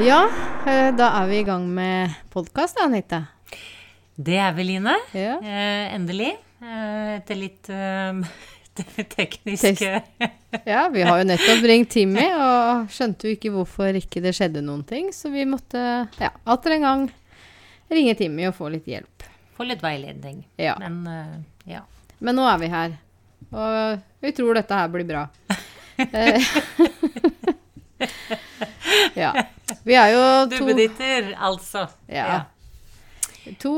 Ja, eh, da er vi i gang med podkast, Anita. Det er vi, Line. Ja. Eh, endelig. Eh, etter litt eh, tekniske Ja, vi har jo nettopp ringt Timmy, og skjønte jo ikke hvorfor ikke det skjedde noen ting, så vi måtte, ja, atter en gang ringe Timmy og få litt hjelp. Få litt veiledning. Ja. Men eh, ja. Men nå er vi her, og vi tror dette her blir bra. Ja. Vi er jo to Dubbeditter, altså. Ja. To,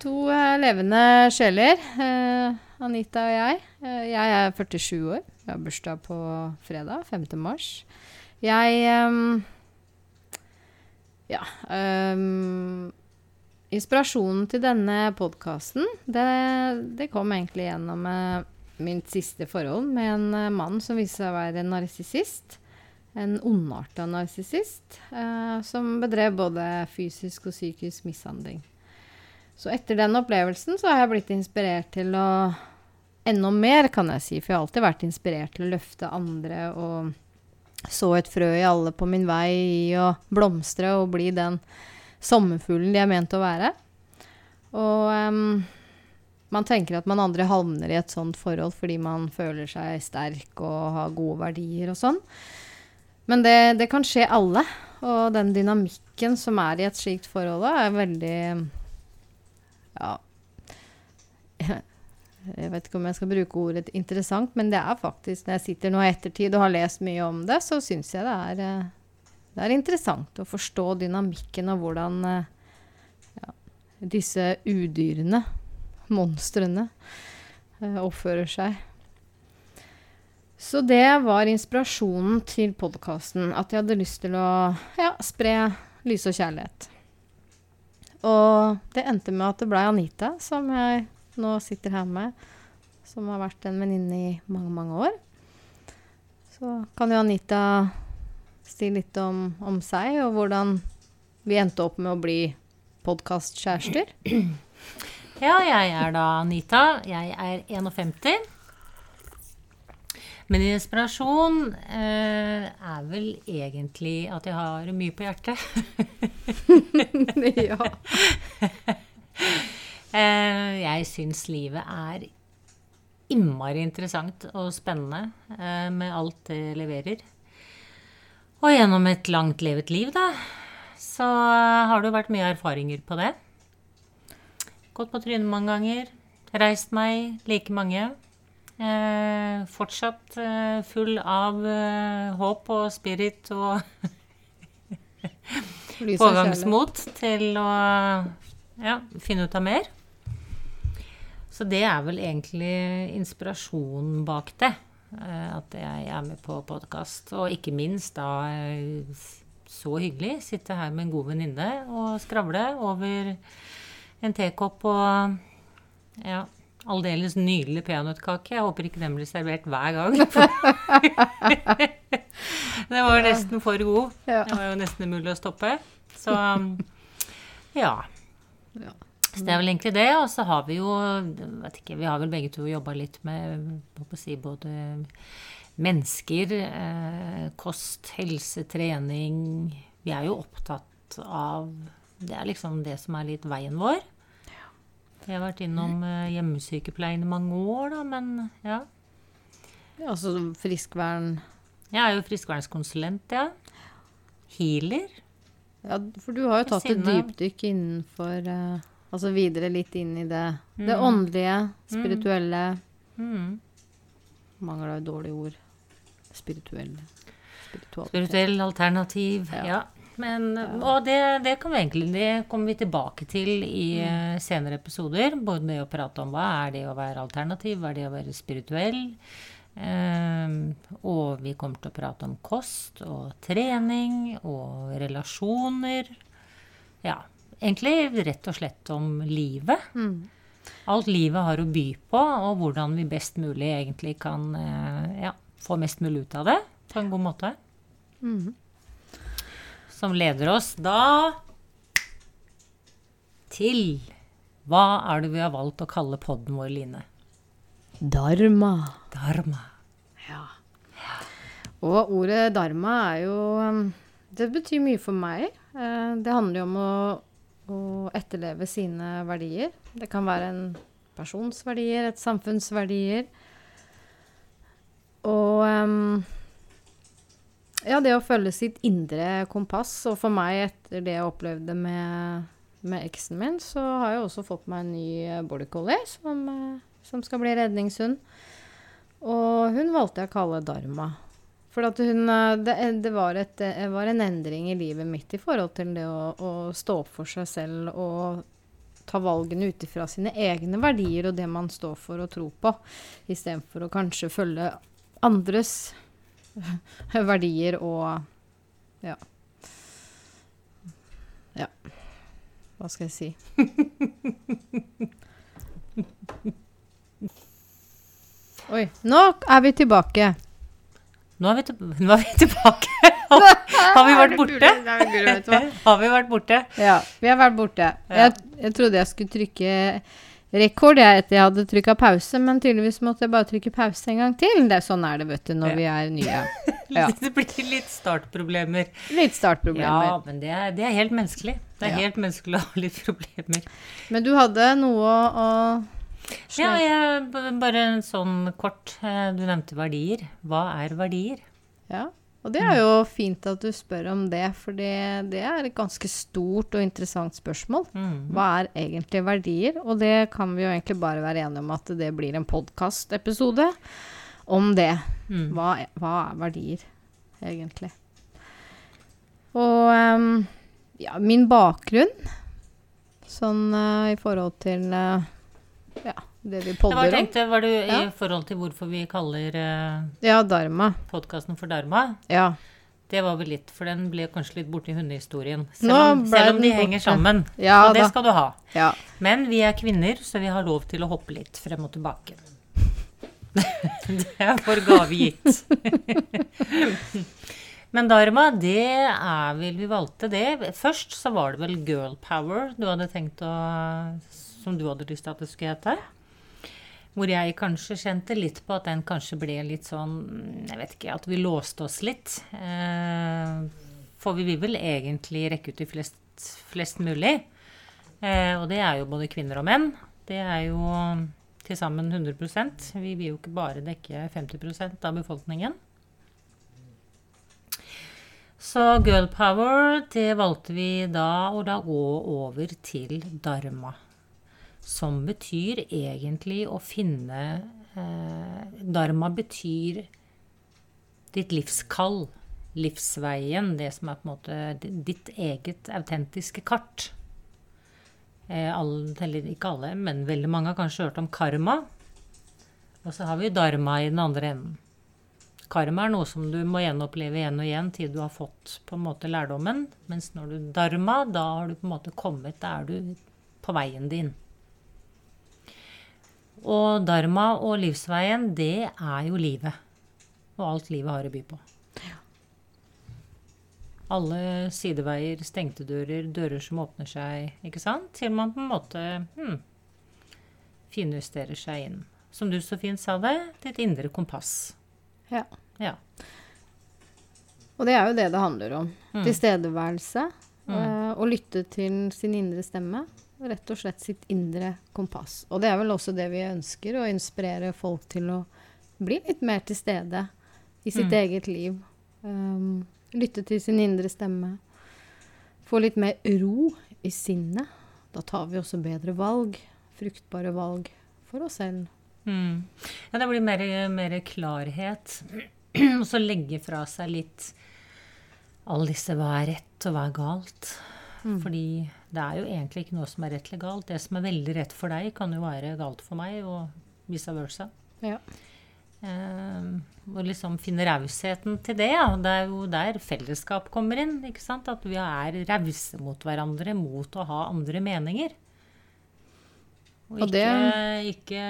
to eh, levende sjeler, eh, Anita og jeg. Eh, jeg er 47 år. Jeg har bursdag på fredag, 5. mars. Jeg ehm, Ja. ehm, inspirasjonen til denne podkasten, det, det kom egentlig gjennom eh, mitt siste forhold med en mann som viste seg å være narsissist. En ondarta narsissist eh, som bedrev både fysisk og psykisk mishandling. Så etter den opplevelsen så har jeg blitt inspirert til å Enda mer, kan jeg si, for jeg har alltid vært inspirert til å løfte andre og så et frø i alle på min vei i å blomstre og bli den sommerfuglen de er ment å være. Og um, man tenker at man andre havner i et sånt forhold fordi man føler seg sterk og har gode verdier og sånn. Men det, det kan skje alle. Og den dynamikken som er i et slikt forhold, er veldig Ja Jeg vet ikke om jeg skal bruke ordet interessant, men det er faktisk Når jeg sitter nå i ettertid og har lest mye om det, så syns jeg det er, eh, det er interessant å forstå dynamikken og hvordan eh, ja, disse udyrene, monstrene, eh, oppfører seg. Så det var inspirasjonen til podkasten. At jeg hadde lyst til å ja, spre lys og kjærlighet. Og det endte med at det blei Anita, som jeg nå sitter her med. Som har vært en venninne i mange, mange år. Så kan jo Anita si litt om, om seg, og hvordan vi endte opp med å bli podkastkjærester. Ja, jeg er da Anita. Jeg er 51. Men inspirasjon eh, er vel egentlig at jeg har mye på hjertet. ja. Eh, jeg syns livet er innmari interessant og spennende eh, med alt det leverer. Og gjennom et langt levet liv, da, så har det jo vært mye erfaringer på det. Gått på trynet mange ganger. Reist meg like mange. Eh, fortsatt eh, full av eh, håp og spirit og pågangsmot til å ja, finne ut av mer. Så det er vel egentlig inspirasjonen bak det. eh, At jeg er med på podkast. Og ikke minst da eh, så hyggelig. Sitte her med en god venninne og skravle over en tekopp og ja, aldeles nydelig peanøttkake. Jeg håper ikke den blir servert hver gang. det var nesten for god. Det var jo nesten umulig å stoppe. Så ja. Så det er vel egentlig det. Og så har vi jo vet ikke, Vi har vel begge to jobba litt med å si, både mennesker, eh, kost, helse, trening. Vi er jo opptatt av Det er liksom det som er litt veien vår. Jeg har vært innom eh, hjemmesykepleien i mange år, da, men ja. ja Altså friskvern Jeg er jo friskvernskonsulent, ja. Healer. Ja, for du har jo tatt et dypdykk innenfor uh, Altså videre litt inn i det, det Mm. åndelige, spirituelle Mm. Mangler jo dårlige ord. Spirituelle. Spirituell alternativ, Ja. ja. Men, og det, det, kan vi egentlig, det kommer vi tilbake til i mm. senere episoder. Både med å prate om hva er det å være alternativ, hva er det å være spirituell. Eh, og vi kommer til å prate om kost og trening og relasjoner. Ja, egentlig rett og slett om livet. Mm. Alt livet har å by på, og hvordan vi best mulig egentlig kan eh, ja, få mest mulig ut av det på en god måte. Mhm. Som leder oss da til Hva er det vi har valgt å kalle podden vår, Line? Dharma. Dharma. Ja. Og ordet dharma er jo um, Det betyr mye for meg. Eh, det handler jo om å, å etterleve sine verdier. Det kan være en persons verdier, et samfunns verdier. Og ehm, ja, det å følge sitt indre kompass. Og for meg, etter det jeg opplevde med, med eksen min, så har jeg også fått meg en ny eh, border collie som, eh, som skal bli redningshund. Og hun valgte jeg å kalle Dharma. For hun, eh, det, det var, et, det var en endring i livet mitt i forhold til det å, å stå opp for seg selv og ta valgene ut ifra sine egne verdier og det man står for og tror på, istedenfor å kanskje følge andres verdier og ja. Ja. Hva skal jeg si? Oi. Nå er vi tilbake. Nå er vi, til, nå er vi tilbake. har vi vært borte? har vi vært borte? Ja, vi har vært borte. Jeg, jeg trodde jeg skulle trykke rekord jeg etter jeg hadde trykka pause, men tydeligvis måtte jeg bare trykke pause en gang til. Det sånn er det, vet du, når Ja. vi er nye. Ja. Det blir litt startproblemer. Litt startproblemer. Ja, men det er, det er helt menneskelig. Det er Ja. helt menneskelig å ha litt problemer. Men du hadde noe å Ja, jeg, bare en sånn kort eh, Du nevnte verdier. Hva er verdier? Ja, og det er jo fint at du spør om det, for det, det er et ganske stort og interessant spørsmål. Mm. Hva er egentlig verdier? Og det kan vi jo egentlig bare være enige om at det blir en podkastepisode om det. Mm. Hva, er- hva er verdier, egentlig? Og um, ja, min bakgrunn, sånn uh, i forhold til uh, ja, det vi podder om. tenkte, var du Ja. i forhold til hvorfor vi kaller uh, Ja, Dharma. podkasten for Dharma? Ja. Det var vel litt, for den ble kanskje litt borte i hundehistorien. Selv om, selv om de henger sammen. Ja og det da. skal du ha. ja. Men vi er kvinner, så vi har lov til å hoppe litt frem og tilbake. det er for gave gitt. Men Dharma, det er vel Vi valgte det. Først så var det vel girl power du hadde tenkt å Som du hadde lyst til at det skulle hete. Hvor jeg kanskje kjente litt på at den kanskje ble litt sånn Jeg vet ikke, at vi låste oss litt. Eh, for vi vil vel egentlig rekke ut til flest, flest mulig. Eh, og det er jo både kvinner og menn. Det er jo til sammen 100% Vi vil jo ikke bare dekke 50% av befolkningen. Så girl power, det valgte vi da å da gå over til dharma. Som betyr egentlig å finne eh, Dharma betyr ditt livskall. Livsveien. Det som er på en måte ditt eget autentiske kart. Eh, alle, eller ikke alle, men veldig mange har kanskje hørt om karma. Og så har vi dharma i den andre enden. Karma er noe som du må gjenoppleve igjen og igjen til du har fått på en måte lærdommen. Mens når du dharma, da har du på en måte kommet, da er du på veien din. Og dharma og livsveien, det er jo livet. Og alt livet har å by på. Alle sideveier, stengte dører, dører som åpner seg, ikke sant? Til man på en måte hmm, finjusterer seg inn. Som du så fint sa det, et indre kompass. ja. Ja. Og det er jo det det handler om. Mm. Tilstedeværelse. Mm. og lytte til sin indre stemme. Rett og slett sitt indre kompass. Og det er vel også det vi ønsker, å inspirere folk til å bli litt mer til stede i sitt Mm. eget liv. Um, lytte til sin indre stemme. Få litt mer ro i sinnet. Da tar vi også bedre valg. Fruktbare valg for oss selv. Mm. Ja, det blir mer, mer klarhet. Og så legge fra seg litt alle disse hva er rett og hva er galt. Mm. Fordi det er jo egentlig ikke noe som er rett eller galt. Det som er veldig rett for deg, kan jo være galt for meg, og vice versa. Ja. Eh, og liksom finne rausheten til det. Ja. Det er jo der fellesskap kommer inn. ikke sant? At vi er rause mot hverandre mot å ha andre meninger. Og Og ikke, ikke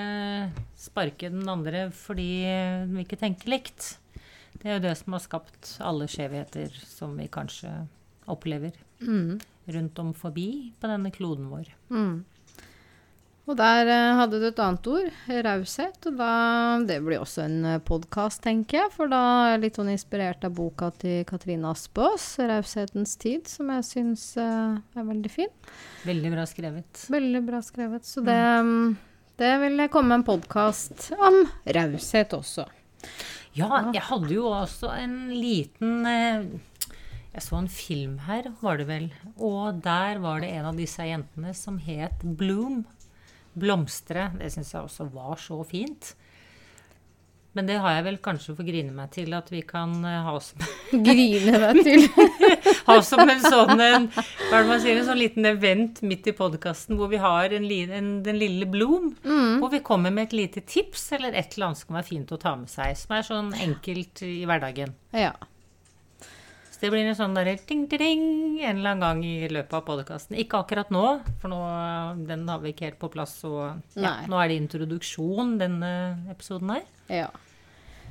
sparke den andre fordi vi ikke tenker likt. Det er jo det som har skapt alle skjevheter som vi kanskje opplever Mm. Rundt om forbi på denne kloden vår. Mm. Og der eh, hadde du et annet ord, raushet. Og da, det blir også en uh, podkast, tenker jeg. For da er jeg litt sånn inspirert av boka til Katrine Aspaas, 'Raushetens tid', som jeg syns uh, er veldig fin. Veldig bra skrevet. Veldig bra skrevet. Så det, um, det vil komme en podkast om raushet også. Ja, jeg hadde jo også en liten jeg så en film her, var det vel. Og der var det en av disse jentene som het Bloom blomstre. Det syns jeg også var så fint. Men det har jeg vel kanskje for grine meg til at vi kan ha ha som Grine deg til? ha som en sånn en, hva er det man sier, en sånn liten event midt i podkasten hvor vi har en, en, den lille Blom. Mm. Hvor vi kommer med et lite tips eller et eller annet som være fint å ta med seg. Som er sånn enkelt i hverdagen. Ja det blir en sånn derre ding-ding en eller annen gang i løpet av podkasten. Ikke akkurat nå, for nå, den har vi ikke helt på plass. Og ja, nå er det introduksjon, denne episoden her. Ja.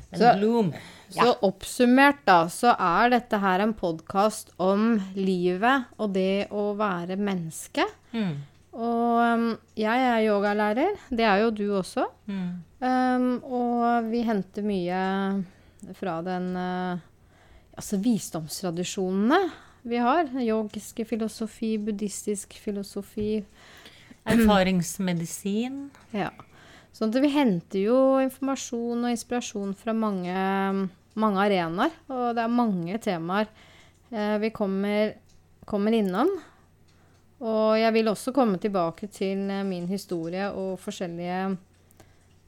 Så. Ja. så oppsummert, da, så er dette her en podkast om livet og det å være menneske. Mm. Og um, jeg er yogalærer. Det er jo du også. Mm. Um, og vi henter mye fra den uh, altså visdomstradisjonene vi har. Yogiske filosofi, buddhistisk filosofi. Erfaringsmedisin. Ja. Sånn at vi henter jo informasjon og inspirasjon fra mange, mange arenaer. Og det er mange temaer eh, vi kommer, kommer, innom. Og jeg vil også komme tilbake til eh, min historie og forskjellige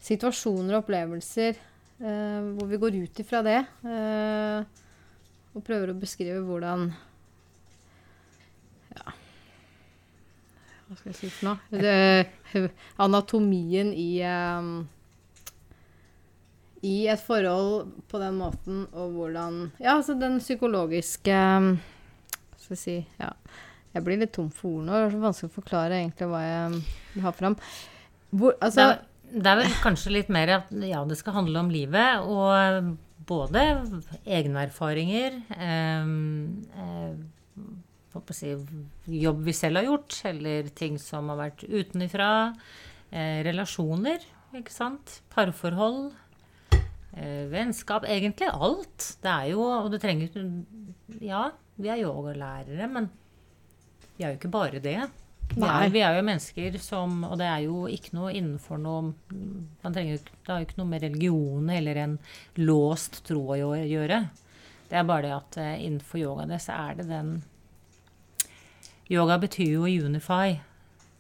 situasjoner og opplevelser eh, hvor vi går ut ifra det. Eh, og prøver å beskrive hvordan Ja Hva skal jeg si for noe? Det, anatomien i um, I et forhold på den måten, og hvordan Ja, altså den psykologiske Hva Skal jeg si Ja. Jeg blir litt tom for ord nå. Det er så vanskelig å forklare egentlig hva jeg vil ha fram. Hvor, altså, det, er, det er vel kanskje litt mer at ja, det skal handle om livet. Og både egne erfaringer, eh, eh, si, jobb vi selv har gjort, eller ting som har vært utenifra. Eh, relasjoner, ikke sant. Parforhold. Eh, vennskap. Egentlig alt. Det er jo Og det trenger Ja, vi er yogalærere, men vi er jo ikke bare det. Er, vi er, jo mennesker som Og det er jo ikke noe innenfor noe man trenger, Det har jo ikke noe med religion eller en låst tro å gjøre. Det er bare det at uh, innenfor yoga det, så er det den Yoga betyr jo unify,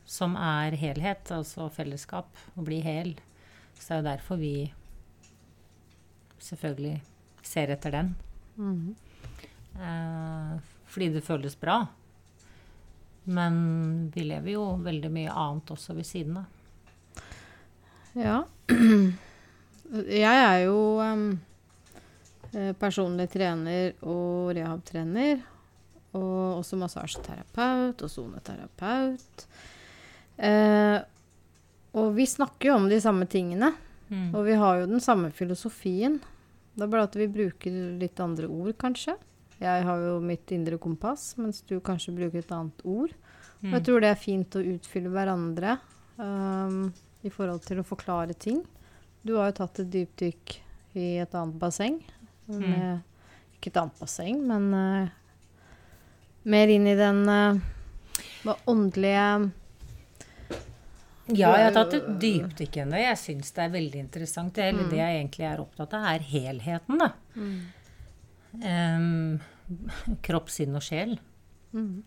som er helhet, altså fellesskap. Å bli hel. Så det er jo derfor vi selvfølgelig ser etter den. Mm. Uh, fordi det føles bra. Men vi lever jo veldig mye annet også ved siden av. Ja. Jeg er jo um, personlig trener og rehabtrener. Og også massasjeterapeut og soneterapeut. Eh, og vi snakker jo om de samme tingene. Mm. Og vi har jo den samme filosofien. Det er bare at vi bruker litt andre ord, kanskje. Jeg har jo mitt indre kompass, mens du kanskje bruker et annet ord. Mm. Jeg mm. tror det er fint å utfylle hverandre um, i forhold til å forklare ting. Du har jo tatt et dypdykk i et annet basseng. Mm. Ikke et annet basseng, men uh, mer inn i den uh, åndelige ja, jeg har tatt et dypdykk i det. Jeg syns det er veldig interessant. Det, mm. det jeg egentlig er opptatt av, er helheten, da. Mm. Um, kropp, sinn og sjel. Mm.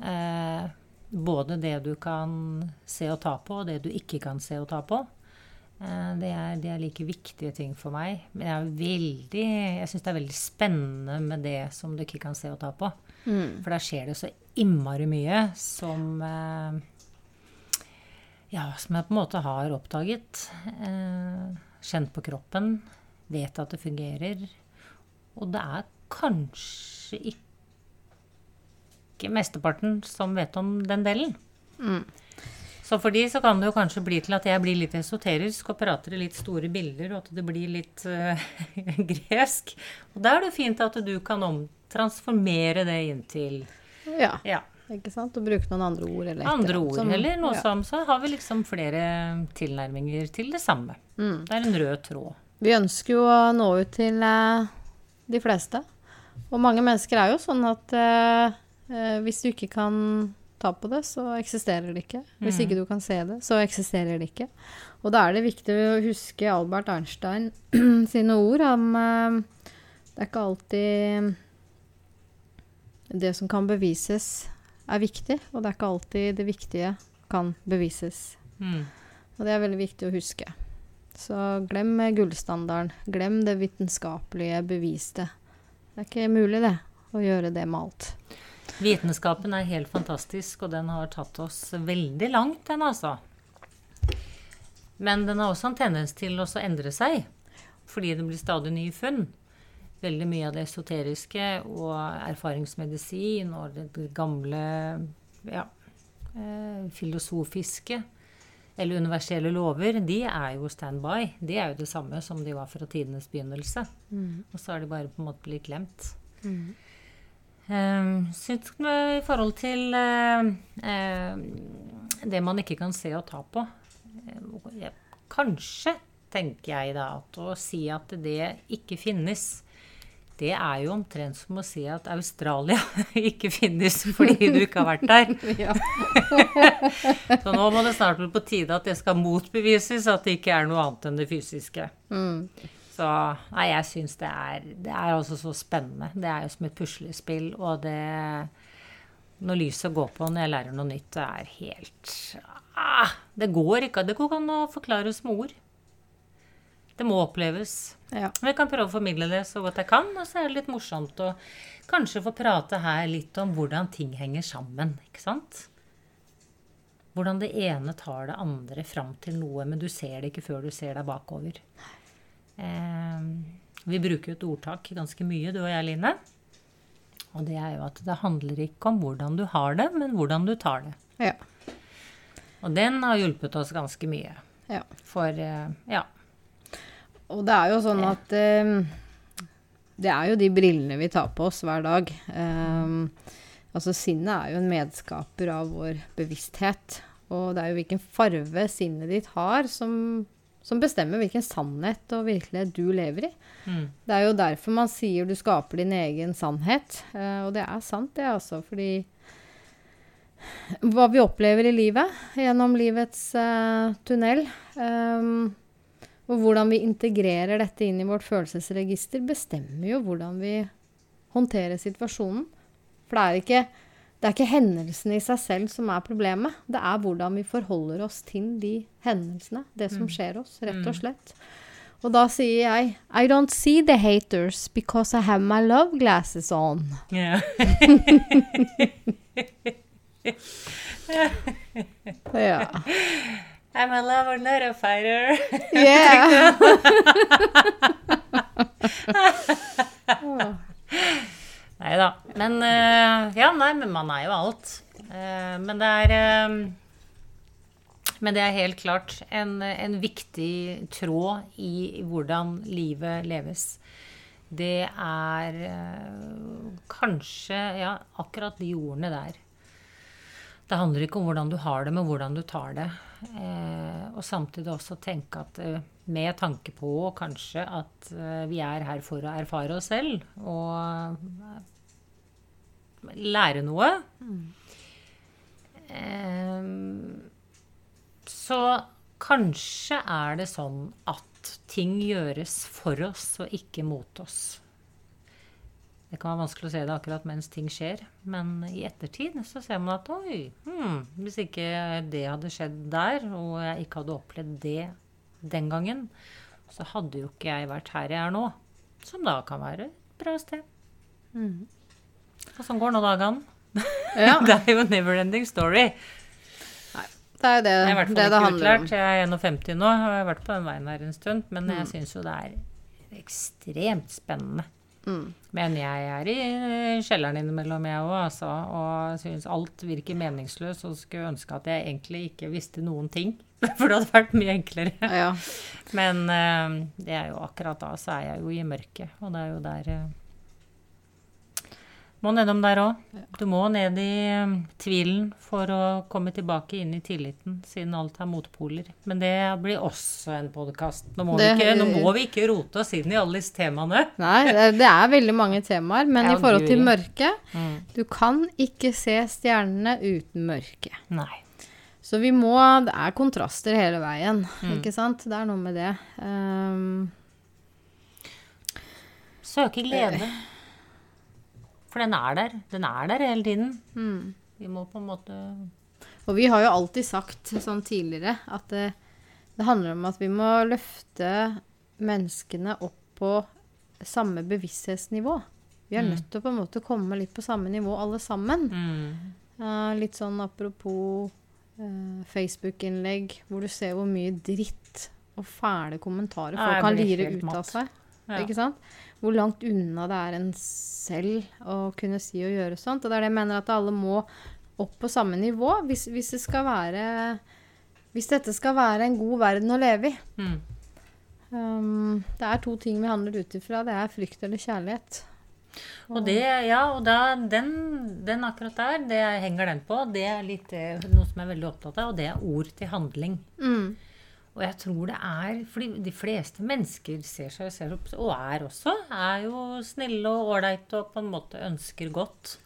Uh, både det du kan se og ta på, og det du ikke kan se og ta på. Eh, det, er, det, er, like viktige ting for meg. Men jeg, er veldig, jeg syns det er veldig spennende med det som du ikke kan se og ta på. Mm. For der skjer det så innmari mye som eh, Ja, som jeg på en måte har oppdaget. kjent på kroppen. Vet at det fungerer. Og det er kanskje ikke mesteparten som vet om den delen. Mm. Så for de så kan det jo kanskje bli til at jeg blir litt esoterisk og prater i litt store bilder, og at det blir litt uh, gresk. Og da er det fint at du kan omtransformere det inn til ja. ja. Ikke sant? Og bruke noen andre ord. Eller Andre ord som- eller noe ja. som Så har vi liksom flere tilnærminger til det samme. Mm. Det er en rød tråd. Vi ønsker jo å nå ut til uh, de fleste. Og mange mennesker er jo sånn at eh, eh, hvis du ikke kan ta på det, så eksisterer det ikke. Hvis Mm. ikke du kan se det, så eksisterer det ikke. Og da er det viktig å huske Albert Einstein sine ord om eh, Det er ikke alltid det som kan bevises, er viktig, og det er ikke alltid det viktige kan bevises. Mm. Og det er veldig viktig å huske. Så glem gullstandarden. Glem det vitenskapelige beviste. Det er ikke mulig, det, å gjøre det med alt. Vitenskapen er helt fantastisk, og den har tatt oss veldig langt, den altså. Men den har også en tendens til også å endre seg, fordi det blir stadig nye funn. Veldig mye av det esoteriske og erfaringsmedisin og det gamle ja, eh, filosofiske eller universelle lover, de er jo standby. De er jo det samme som de var fra tidenes begynnelse. Og så har de bare på en måte blitt glemt. Um, syns I forhold til eh, eh, det man ikke kan se og ta på eh, Kanskje, tenker jeg da, at å si at det ikke finnes, det er jo omtrent som å si at Australia ikke finnes fordi du ikke har vært der. Så nå må det snart bli på tide at det skal motbevises at det ikke er noe annet enn det fysiske. Mm. Så nei, jeg syns det er Det er altså så spennende. Det er jo som et puslespill, og det Når lyset går på når jeg lærer noe nytt, det er helt ah, Det går ikke. Det går an å forklares med ord. Det må oppleves. ja. Men jeg kan prøve å formidle det så godt jeg kan, og så er det litt morsomt å kanskje få prate her litt om hvordan ting henger sammen, ikke sant? Hvordan det ene tar det andre fram til noe, men du ser det ikke før du ser deg bakover. Eh, vi bruker jo et ordtak ganske mye, du og jeg, Line. Og det er jo at det handler ikke om hvordan du har det, men hvordan du tar det. ja. Og den har hjulpet oss ganske mye. ja. For eh, ja. Og det er jo sånn at eh, Det er jo de brillene vi tar på oss hver dag. Um, altså Sinnet er jo en medskaper av vår bevissthet. Og det er jo hvilken farve sinnet ditt har, som, som bestemmer hvilken sannhet og virkelighet du lever i. Mm. Det er jo derfor man sier du skaper din egen sannhet. Uh, og det er sant, det, altså. Fordi hva vi opplever i livet, gjennom livets uh, tunnel, um, og hvordan vi integrerer dette inn i vårt følelsesregister, bestemmer jo hvordan vi håndterer situasjonen. For det er ikke, det er ikke hendelsene i seg selv som er problemet. Det er hvordan vi forholder oss til de hendelsene, det som skjer oss, rett og slett. Og da sier jeg I don't see the haters because I have my love glasses on. Yeah. Ja. I'm a lover, not a fighter. Yeah. Nei da. Men eh, Ja, nei, men man er jo alt. Eh, men det er eh, Men det er helt klart en, en viktig tråd i hvordan livet leves. Det er kanskje Ja, akkurat de ordene der. Det handler ikke om hvordan du har det, men hvordan du tar det. Eh, og samtidig også tenke at med tanke på kanskje at vi er her for å erfare oss selv og lære noe. Mm. så kanskje er det sånn at ting gjøres for oss og ikke mot oss. Det kan være vanskelig å se det akkurat mens ting skjer, men i ettertid så ser man at oi, hmm, hvis ikke det hadde skjedd der, og jeg ikke hadde opplevd det den gangen, så hadde jo ikke jeg vært her jeg er nå. Som da kan være et bra sted. Og sånn går nå dagene. ja. Det er jo en never-ending story. Det er det Jeg er det, det handler om. Jeg er 51 nå og jeg har vært på den veien her en stund, men jeg syns jo det er ekstremt spennende. Mm. Men jeg er i kjelleren innimellom, jeg òg, altså. Og syns alt virker meningsløst. Og skulle ønske at jeg egentlig ikke visste noen ting. For det hadde vært mye enklere. Ja. Men eh, det er jo akkurat da så er jeg jo i mørket. Og det er jo der eh, Må nedom der òg. Du må ned i um, tvilen for å komme tilbake inn i tilliten, siden alt er motpoler. Men det blir også en podkast. Nå, må vi ikke- nå må vi ikke rote oss inn i alle disse temaene. Nei, det, det er veldig mange temaer, men Ja, i forhold til mørket mørke Mm. Du kan ikke se stjernene uten mørke. Nei. Så vi må Det er kontraster hele veien, Mm. ikke sant? Det er noe med det. Um, Søke glede. For den er der. Den er der hele tiden. mm. Vi må på en måte Og vi har jo alltid sagt sånn tidligere at det, det handler om at vi må løfte menneskene opp på samme bevissthetsnivå. Vi er Mm. nødt til å på en måte komme litt på samme nivå alle sammen. mm. Uh, litt sånn apropos uh, Facebook-innlegg, hvor du ser hvor mye dritt og fæle kommentarer folk kan lire ut av seg. Ja. Ikke sant? Hvor langt unna det er en selv å kunne si og gjøre sånt. Og det er det jeg mener at alle må opp på samme nivå hvis, hvis det skal være Hvis dette skal være en god verden å leve i. Mm. Um, det er to ting vi handler ut ifra. Det er frykt eller kjærlighet. Og det, ja, og da, den, den akkurat der, det henger den på. Det er litt eh, noe som jeg er veldig opptatt av, og det er ord til handling. Mm. Og jeg tror det er fordi de fleste mennesker ser seg ser opp, og er også, er jo snille og ålreite og på en måte ønsker godt.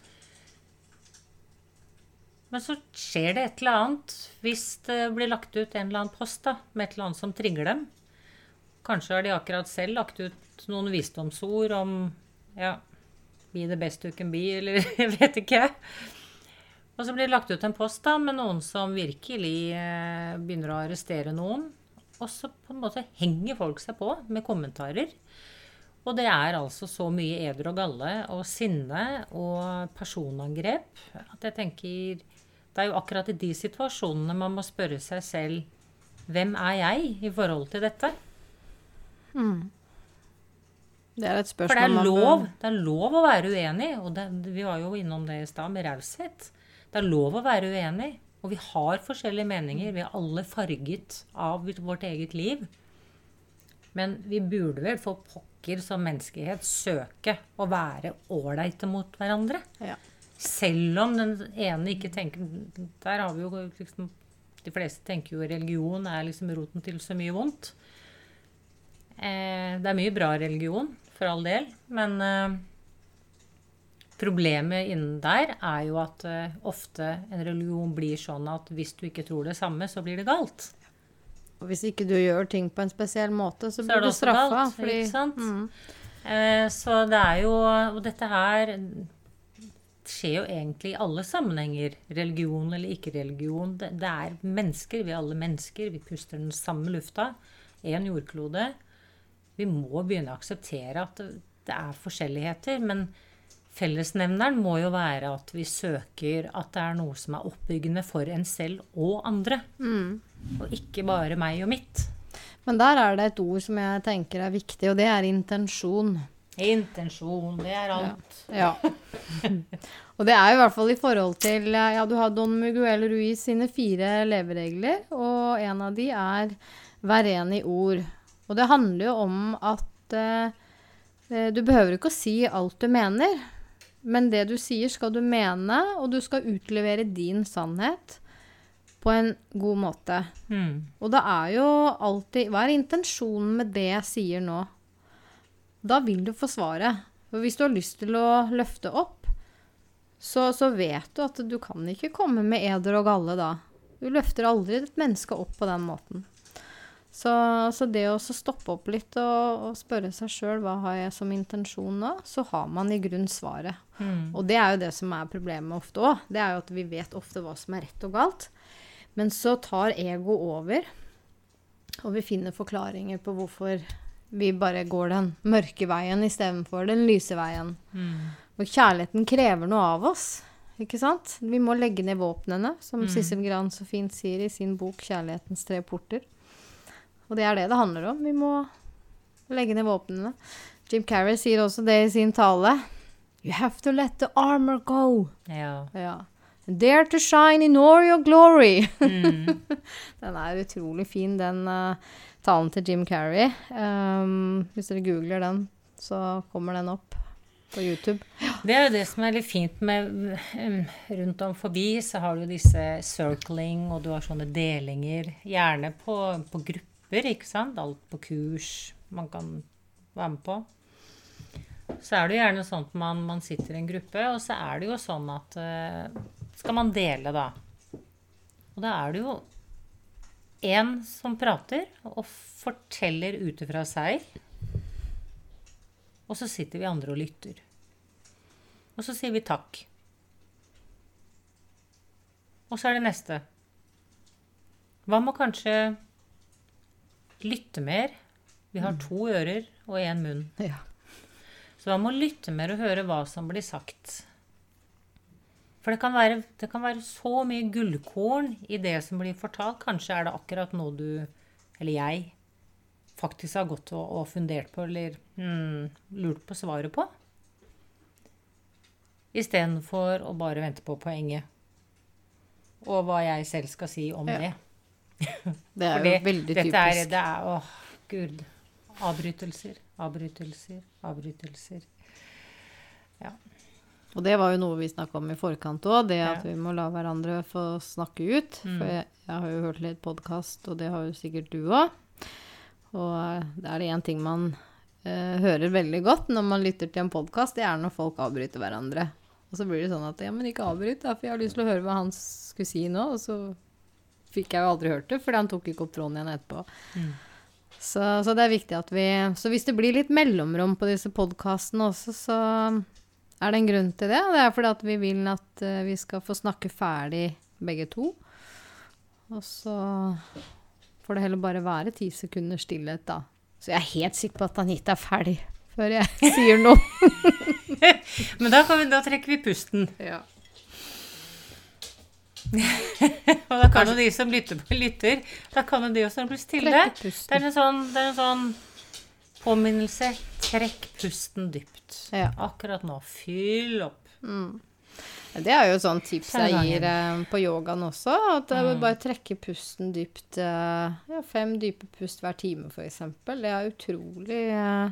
Men så skjer det et eller annet hvis det blir lagt ut en eller annen post da, med et eller annet som trigger dem. Kanskje har de akkurat selv lagt ut noen visdomsord om ja, be the best you can be, eller jeg vet ikke. Og så blir det lagt ut en post da, med noen som virkelig eh, begynner å arrestere noen. Og så på en måte henger folk seg på med kommentarer. Og det er altså så mye eder og galle og sinne og personangrep at jeg tenker Det er jo akkurat i de situasjonene man må spørre seg selv hvem er jeg i forhold til dette? Mm. Det er et spørsmål For det er lov, det er lov å være uenig, og det, vi var jo innom det i stad med raushet. Det er lov å være uenig, og vi har forskjellige meninger. Vi er alle farget av vårt eget liv. Men vi burde vel for pokker som menneskehet søke å være ålreite mot hverandre. Ja. Selv om den ene ikke tenker Der har vi jo liksom De fleste tenker jo religion er liksom roten til så mye vondt. Eh, det er mye bra religion, for all del, men eh, problemet innen der er jo at uh, ofte en religion blir sånn at hvis du ikke tror det samme, så blir det galt. Og hvis ikke du gjør ting på en spesiell måte, så Så blir du straffa. galt, fordi- ikke sant? Mm. Uh, så det er jo Og dette her skjer jo egentlig i alle sammenhenger. Religion eller ikke religion. Det, det er mennesker. Vi er alle mennesker. Vi puster den samme lufta. Én jordklode. Vi må begynne å akseptere at det, det er forskjelligheter. Men fellesnevneren må jo være at vi søker at det er noe som er oppbyggende for en selv og andre. Mm. Og ikke bare meg og mitt. Men der er det et ord som jeg tenker er viktig, og det er intensjon. Intensjon, det er alt. Ja. og det er jo i hvert fall i forhold til Ja, du har Don Miguel Ruiz sine fire leveregler, og en av de er vær ren i ord. Og det handler jo om at eh, eh, du behøver ikke å si alt du mener, men det du sier, skal du mene, og du skal utlevere din sannhet på en god måte. Mm. Og det er jo alltid Hva er intensjonen med det jeg sier nå? Da vil du få svaret. For hvis du har lyst til å løfte opp, så, så vet du at du kan ikke komme med eder og galle da. Du løfter aldri et menneske opp på den måten. Så, så det å stoppe opp litt og, og spørre seg sjøl hva har jeg som intensjon nå, så har man i grunn svaret. Mm. Og det er jo det som er problemet ofte òg. Det er jo at vi vet ofte hva som er rett og galt. Men så tar ego over, og vi finner forklaringer på hvorfor vi bare går den mørke veien istedenfor den lyse veien. Mm. Og kjærligheten krever noe av oss. Ikke sant? Vi må legge ned våpnene, som Mm. Sissel Gran så fint sier i sin bok 'Kjærlighetens tre porter'. Og det er det det handler om. Vi må legge ned våpnene. Jim Carrey sier også det i sin tale. You have to let the armor go. Ja. Ja. Dare to shine in all your glory. Mm. Den er utrolig fin, den uh, talen til Jim Carrey. Um, hvis dere googler den, så kommer den opp. på YouTube. Det er jo det som er litt fint med um, Rundt om forbi så har du disse circling, og du har sånne delinger. Gjerne på, på grupper, ikke sant? Alt på kurs man kan være med på. Så er det jo gjerne sånn at man, man sitter i en gruppe, og så er det jo sånn at uh, Skal man dele, da. Og da er det jo en som prater og forteller ut ifra seg. Og så sitter vi andre og lytter. Og så sier vi takk. Og så er det neste. Hva med kanskje lytte mer? Vi har to ører og én munn. Ja. Så man må lytte mer og høre hva som blir sagt? For det kan, være, det kan være så mye gullkorn i det som blir fortalt. Kanskje er det akkurat noe du, eller jeg, faktisk har gått og, og fundert på eller mm, lurt på svaret på. Istedenfor å bare vente på poenget. Og hva jeg selv skal si om Ja. det. Det er Fordi jo veldig typisk. Er, det er Åh, gud. Avbrytelser, avbrytelser, avbrytelser. Ja. Og det var jo noe vi snakka om i forkant òg, det at Ja. vi må la hverandre få snakke ut. Mm. For jeg, jeg har jo hørt litt podkast, og det har jo sikkert du òg. Og eh, det er det én ting man eh, hører veldig godt når man lytter til en podkast, det er når folk avbryter hverandre. Og så blir det sånn at ja, men ikke avbryt, da, for jeg har lyst til å høre hva han skulle si nå. Og så fikk jeg jo aldri hørt det, fordi han tok ikke opp tråden igjen etterpå. Mm. Så, så det er viktig at vi Så hvis det blir litt mellomrom på disse podkastene også, så er det en grunn til det. Det er fordi at vi vil at eh, vi skal få snakke ferdig begge to. Og så får det heller bare være ti sekunder stillhet, da. Så jeg er helt sikker på at Anita er ferdig før jeg sier noe. Men da, kan vi, da trekker vi pusten. Ja. Og da kan jo de som lytter, lytter, da kan jo de også bli stille. Det er en sånn, det er en sånn påminnelse. Trekk pusten dypt. Ja. Akkurat nå. Fyll opp. Mm. Det er jo et sånt tips jeg gir eh, på yogaen også. At Mm. bare trekke pusten dypt. eh, ja, fem dype pust hver time, f.eks. Det er utrolig eh,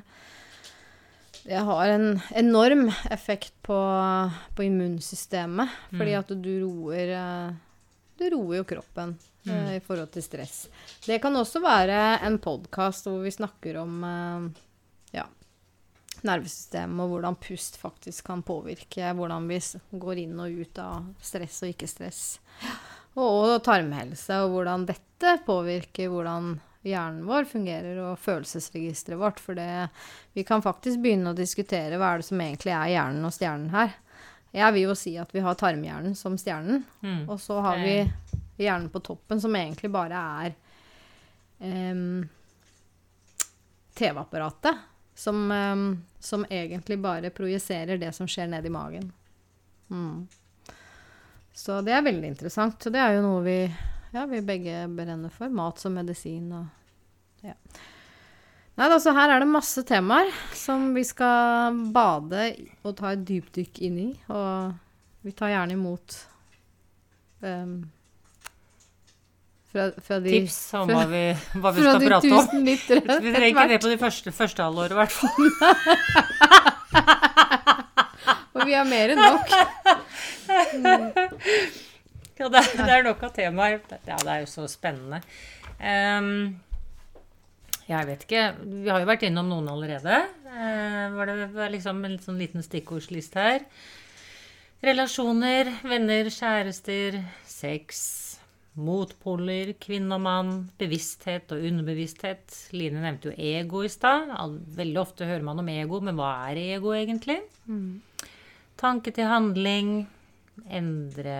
Det har en enorm effekt på, på immunsystemet. Fordi Mm. at du roer eh, Du roer jo kroppen eh, i forhold til stress. Det kan også være en podkast hvor vi snakker om uh, ja, nervesystemet og hvordan pust faktisk kan påvirke hvordan vi går inn og ut av stress og ikke-stress. Og, og tarmhelse, og hvordan dette påvirker hvordan hjernen vår fungerer, og følelsesregisteret vårt. For det, vi kan faktisk begynne å diskutere hva er det som egentlig er hjernen og stjernen her. Jeg vil jo si at vi har tarmhjernen som stjernen, Mm. og så har vi hjernen på toppen, som egentlig bare er um, TV-apparatet. Som, um, som egentlig bare projiserer det som skjer ned i magen. Mm. Så det er veldig interessant. Og det er jo noe vi, ja, vi begge brenner for. Mat som medisin og ja. Nei altså her er det masse temaer som vi skal bade og ta et dypdykk inn i. Og vi tar gjerne imot um, fra, fra de Tips om hva vi, hva vi skal prate om. Vi trenger ikke det på de første, første halvåret, i hvert fall. Og vi har mer enn nok. Ja, det, er- det er nok av temaer. Ja, det er jo så spennende. Um, jeg vet ikke. Vi har jo vært innom noen allerede. Uh, var det var liksom en sånn liten stikkordsliste her? Relasjoner, venner, kjærester, sex, motpoler, kvinne og mann, bevissthet og underbevissthet. Line nevnte jo ego i stad. Veldig ofte hører man om ego, men hva er ego egentlig? Tanke til handling, endre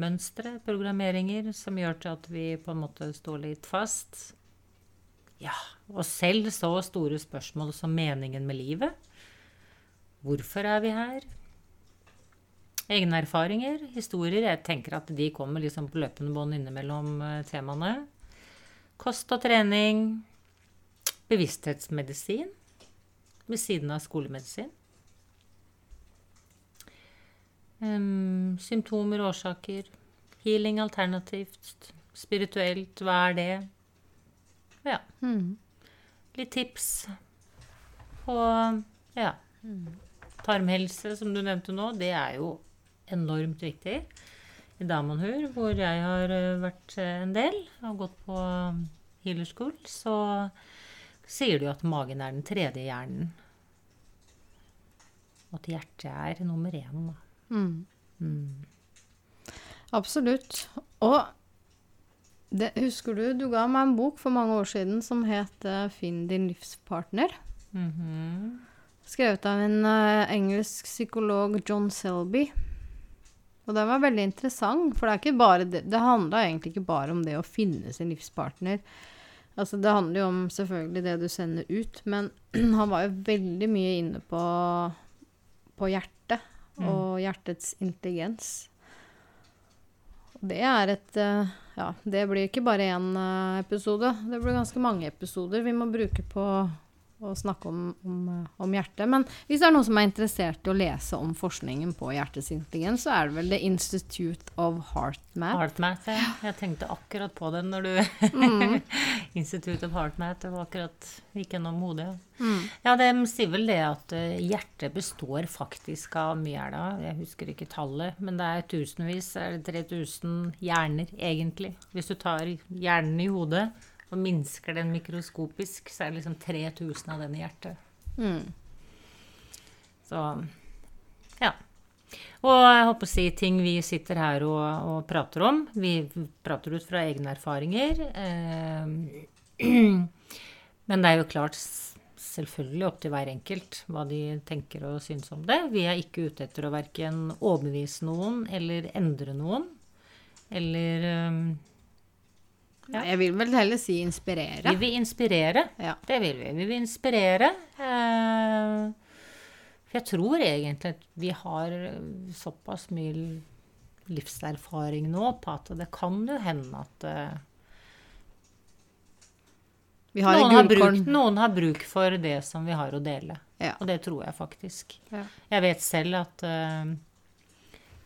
mønstre, programmeringer, som gjør til at vi på en måte står litt fast. Ja, og selv så store spørsmål som meningen med livet. Hvorfor er vi her? Egne erfaringer, historier. Jeg tenker at de kommer liksom på løpende bånd innimellom eh, temaene. Kost og trening. Bevissthetsmedisin ved siden av skolemedisin. Em, symptomer, årsaker. Healing alternativt. Spirituelt, hva er det? Ja. Mm. Litt tips. på ja. Ta tarmhelse, som du nevnte nå, det er jo enormt viktig. I Damanhur, hvor jeg har eh, vært eh, en del og gått på um, healer school, så sier de at magen er den tredje hjernen. Og at hjertet er nummer én. da. Mm. Mm. Absolutt. Og det, husker du, du ga meg en bok for mange år siden som het eh, 'Finn din livspartner'. Mhm. Skrevet av en uh, engelsk psykolog, John Selby. Og den var veldig interessant, for det, er det, det handla egentlig ikke bare om det å finne sin livspartner. Altså, det handler jo om selvfølgelig det du sender ut, men han var jo veldig mye inne på, på hjertet og hjertets intelligens. Det er et eh, Ja, det blir ikke bare én eh, episode. Det blir ganske mange episoder vi må bruke på å snakke om, om, eh, om hjertet. Men hvis det er noen som er interessert i å lese om forskningen på hjertets intelligens, så er det vel The Institute of HeartMath. Heartmath, ja. Jeg tenkte akkurat på den når du Mm. Institute of Heartmath. Det var akkurat gikk gjennom hodet. Ja. Mm. Ja, de sier vel det at eh, hjertet består faktisk av mye er det, jeg husker ikke tallet, men det er tusenvis, er det 3000 hjerner egentlig. Hvis du tar hjernen i hodet og minsker den mikroskopisk, så er det liksom 3000 av den i hjertet. Mm. Så ja. Og jeg håper å si ting vi sitter her og, og prater om. Vi prater ut fra egne erfaringer. Eh, men det er jo klart selvfølgelig opp til hver enkelt hva de tenker og syns om det. Vi er ikke ute etter å verken overbevise noen eller endre noen. Eller eh, Ja. Jeg vil vel heller si inspirere. Vi vil inspirere. Ja. Det vil vi. Vi vil inspirere. Eh, for jeg tror egentlig at vi har såpass mye livserfaring nå på at det kan jo hende at eh, Vi har noen, har bruk, noen har bruk for det som vi har å dele. Ja. Og det tror jeg faktisk. Ja. Jeg vet selv at uh,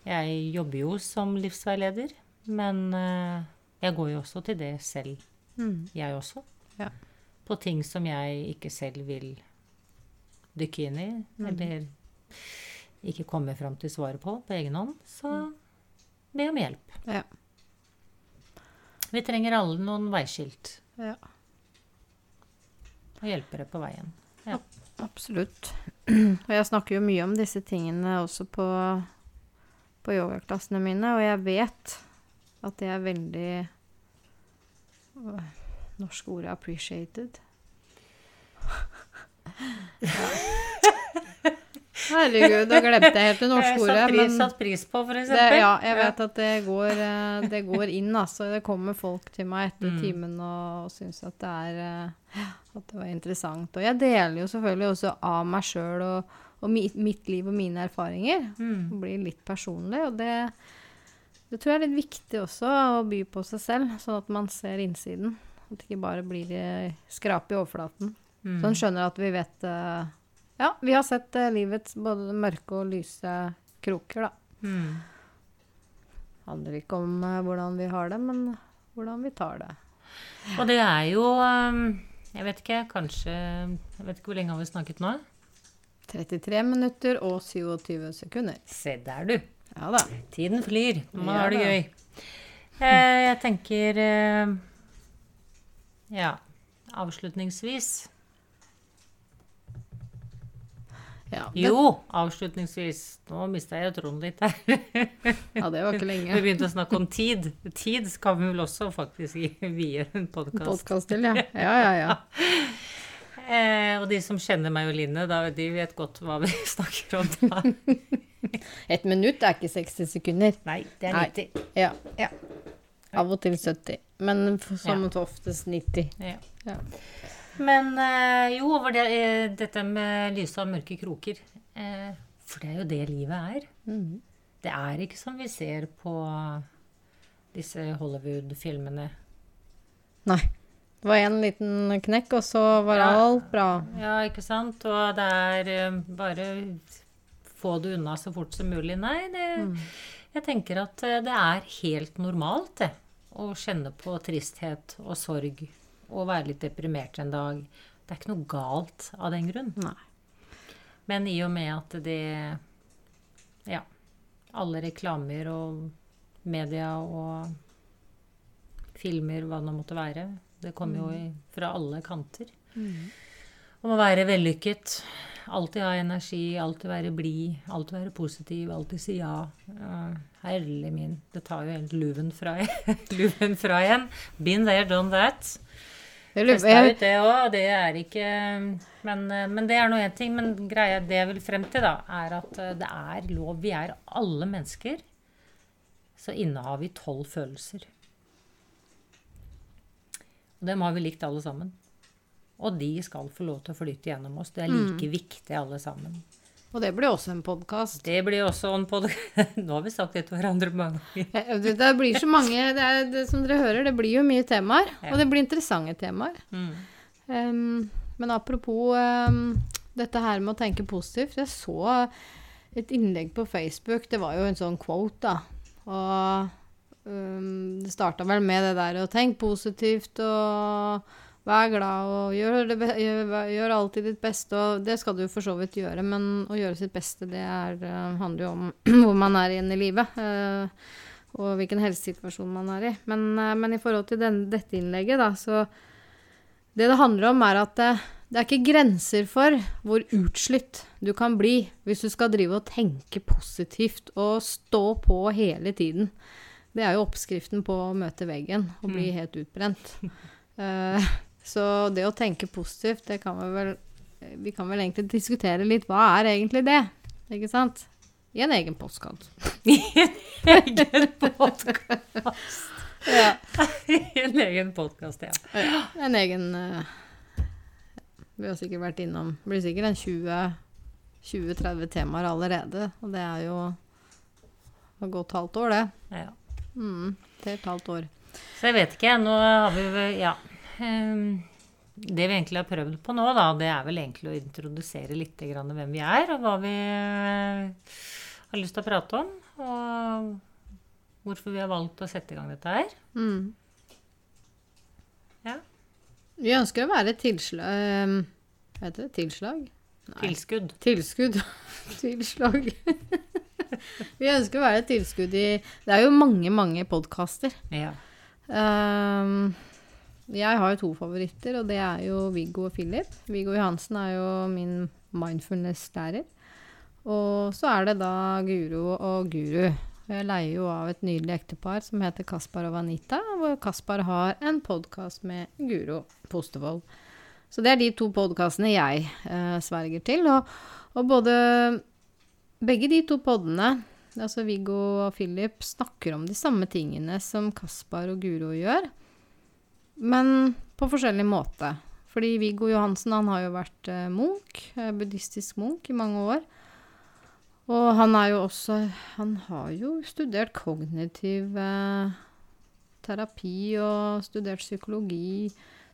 jeg jobber jo som livsveileder, men eh, jeg går jo også til det selv, Mm. jeg også. Ja. På ting som jeg ikke selv vil dykke inn i, Mm. eller ikke komme fram til svaret på på egen hånd. Så be om hjelp. Ja. Vi trenger alle noen veiskilt ja. og hjelpere på veien. Ja. Absolutt. Og jeg snakker jo mye om disse tingene også på, på yogaklassene mine, og jeg vet at det er veldig øh, Norsk ordet 'appreciated'. Ja. Herregud, da glemte jeg helt det norske ordet. Satt pris, satt pris på, for eksempel. ja, jeg vet at det går, eh, det går inn, altså. Det kommer folk til meg etter Mm. timen og, og syns at det er eh, At det var interessant. Og jeg deler jo selvfølgelig også av meg sjøl og, og mitt, liv og mine erfaringer. Mm. Blir litt personlig. Og det, det tror jeg er litt viktig også, å by på seg selv, sånn at man ser innsiden. At det ikke bare blir eh, skrap i overflaten. Mm. Så en skjønner at vi vet eh, Ja, vi har sett eh, livets både mørke og lyse kroker, da. Mm. handler ikke om hvordan vi har det, men hvordan vi tar det. Og det er jo um, Jeg vet ikke, kanskje Jeg vet ikke hvor lenge har vi snakket nå? 33 minutter og 27 sekunder. Se der, du. Ja da. Tiden flyr. Nå Ja er det gøy. Eh, jeg tenker eh, Ja, avslutningsvis Ja, det, Jo, avslutningsvis. Nå mista jeg troen litt her. ja, det var ikke lenge. Vi begynte å snakke om tid. Tid skal vi vel også faktisk vie en. Podkast til, ja. Ja, ja, ja. Eh, og de som kjenner meg og Line, da, de vet godt hva vi snakker om da. Et minutt er ikke 60 sekunder. Nei, det er 90. Ja. ja. Av og til 70. Men som Ja. oftest 90. Ja. Ja. Men eh, jo, over det, eh, dette med lyse og mørke kroker. Eh, for det er jo det livet er. Mhm. Det er ikke som vi ser på disse Hollywood-filmene. Nei. Det var en liten knekk, og så var Ja. alt bra. Ja, ikke sant? Og det er eh, bare få det unna så fort som mulig. Nei, det, jeg tenker at eh, det er helt normalt, det. Å kjenne på tristhet og sorg og være litt deprimert en dag. Det er ikke noe galt av den grunn. Nei. Men i og med at det Ja. Alle reklamer og media og filmer, hva det nå måtte være. Det kommer jo i, fra alle kanter. Om å være vellykket. Alltid ha energi, alltid være blid, alltid være positiv, alltid si ja. Herlig min. Det tar jo helt luven fra, luven fra igjen. Been there, done that. Testa ut det òg. Det er ikke men, men det er nå én ting. Men greia det jeg vil frem til, da, er at eh, det er lov. Vi er alle mennesker. Så innehar vi tolv følelser. Og dem har vi likt alle sammen. Og de skal få lov til å flyte gjennom oss. Det er like viktig alle sammen. Og det blir også en podkast. Det blir også en podkast. Nå har vi sagt det til hverandre mange ganger. Det, det blir så mange det er, det, Som dere hører, det blir jo mye temaer. Ja. Og det blir interessante temaer. Mm. Um, men apropos um, dette her med å tenke positivt. Jeg så et innlegg på Facebook. Det var jo en sånn quote, da. Og em, det starta vel med det der å tenke positivt og vær glad og gjør, gjør, gjør alltid ditt beste. Og det skal du for så vidt gjøre, men å gjøre sitt beste, det er, eh, handler jo om hvor man er igjen i livet. eh, og hvilken helsesituasjon man er i. Men, eh, men i forhold til den, dette innlegget, da, så det det handler om, er at det, det er ikke grenser for hvor utslitt du kan bli hvis du skal drive og tenke positivt og stå på hele tiden. Det er jo oppskriften på å møte veggen og bli helt utbrent. Uh, så det å tenke positivt, det kan vi vel Vi kan vel egentlig diskutere litt hva er egentlig det? Ikke sant? I en egen postkant. Egen postkant. Ja. en egen podkast, ja. Ja, en egen uh, Vi har sikkert vært innom Det blir sikkert en 20 20-30 temaer allerede. Og det er jo et godt halvt år, det. ja. Mm, det er et halvt år. Så jeg vet ikke. Nå har vi Ja. ehm, det vi egentlig har prøvd på nå, da, det er vel egentlig å introdusere litt grann hvem vi er, og hva vi eh, har lyst til å prate om. Og hvorfor vi har valgt å sette i gang dette her. Mm. Ja. Vi ønsker å være et tilslag Hva heter det? Tilslag? Nei. Tilskudd. Tilskudd. Tilslag. Vi ønsker å være et tilskudd i Det er jo mange, mange podkaster. Ja. Um, jeg har jo to favoritter, og det er jo Viggo og Philip. Viggo Johansen er jo min mindfulness-lærer. Og så er det da Guro og Guru. Jeg leier jo av et nydelig ektepar som heter Kaspar og Vanita, hvor Kaspar har en podkast med Guro Postevold. Så det er de to podkastene jeg eh, sverger til. Og, og både Begge de to poddene, altså Viggo og Philip, snakker om de samme tingene som Kaspar og Guro gjør, men på forskjellig måte. Fordi Viggo Johansen han har jo vært eh, munk, eh, buddhistisk munk, i mange år. Og han er jo også Han har jo studert kognitiv eh, terapi og studert psykologi.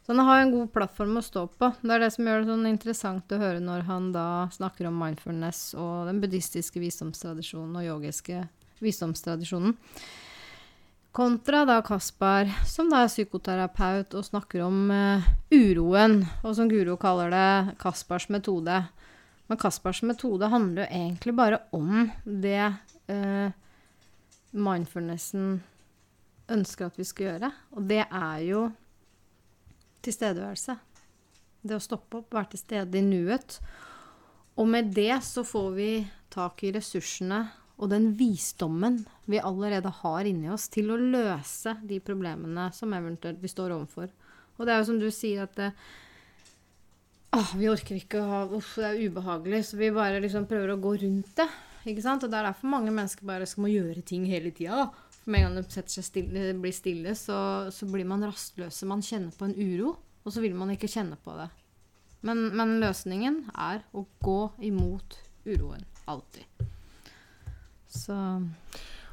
Så han har en god plattform å stå på. Det er det som gjør det sånn interessant å høre når han da snakker om mindfulness og den buddhistiske visdomstradisjonen og yogiske visdomstradisjonen. Kontra da Kaspar, som da er psykoterapeut og snakker om uh, uroen, og som Guro kaller det, Kaspars metode. Men Kaspars metode handler jo egentlig bare om det uh, mindfulnessen ønsker at vi skal gjøre. Og det er jo tilstedeværelse. Det å stoppe opp, være til stede i nuet. Og med det så får vi tak i ressursene og den visdommen vi allerede har inni oss til å løse de problemene som eventuelt vi står overfor. Og det er jo som du sier at det, Åh, vi orker ikke å ha Uff, det er ubehagelig. Så vi bare liksom prøver å gå rundt det. Ikke sant? Og det er derfor mange mennesker bare skal må gjøre ting hele tida. For med en gang det stille, blir stille, så, så blir man rastløse. Man kjenner på en uro, og så vil man ikke kjenne på det. Men, men løsningen er å gå imot uroen. Alltid. Så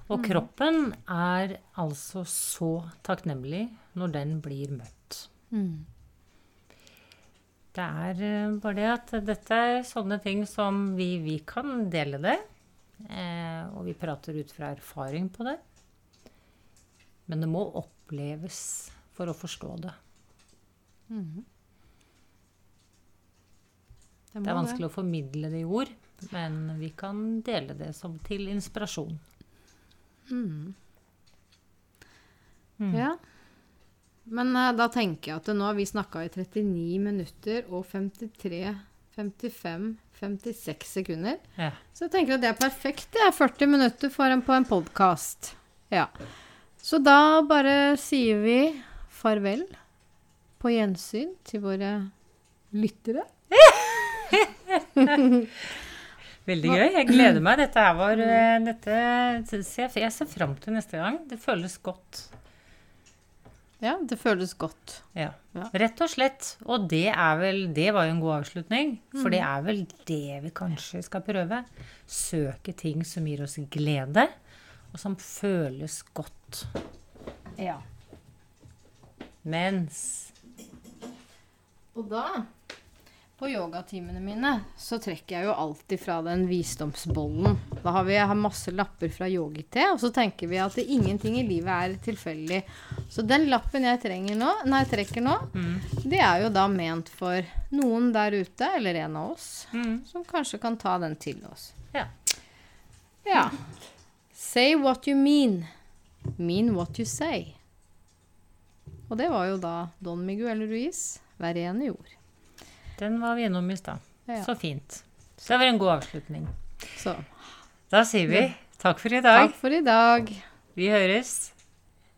Og kroppen er altså så takknemlig når den blir møtt. mm. Det er eh, bare det at dette er sånne ting som vi, vi kan dele det. Eh, og vi prater ut fra erfaring på det. Men det må oppleves for å forstå det. Mhm. Det, Det er vanskelig å formidle det i ord, men vi kan dele det som til inspirasjon. Mm. Mm. Ja. Men uh, da tenker jeg at nå har vi snakka i 39 minutter og 53, 55, 56 sekunder. Ja. Så jeg tenker at det er perfekt. Det er 40 minutter for en, på en podkast. Ja. Så da bare sier vi farvel. På gjensyn til våre lyttere. Veldig gøy. Jeg gleder meg. Dette her var eh, dette, Jeg ser fram til neste gang. Det føles godt. Ja, det føles godt. Ja. Ja. Rett og slett. Og det er vel Det var jo en god avslutning. For det er vel det vi kanskje skal prøve. Søke ting som gir oss glede, og som føles godt. Ja. Mens Og da, på yogatimene mine, så trekker jeg jo alltid fra den visdomsbollen. Da har vi har masse lapper fra yogi-te, og så tenker vi at ingenting i livet er tilfeldig. Så den lappen jeg nå, nei, trekker nå, det er jo da ment for noen der ute, eller en av oss, mm. som kanskje kan ta den til oss. Ja. Ja. Say what you mean. Mean what you say. Og det var jo da Don Miguel Ruiz, hver ene ord. Den var vi gjennom i stad. Ja. Så fint. Så det var en god avslutning. Så Da sier vi takk for i dag. takk for i dag. Vi høres.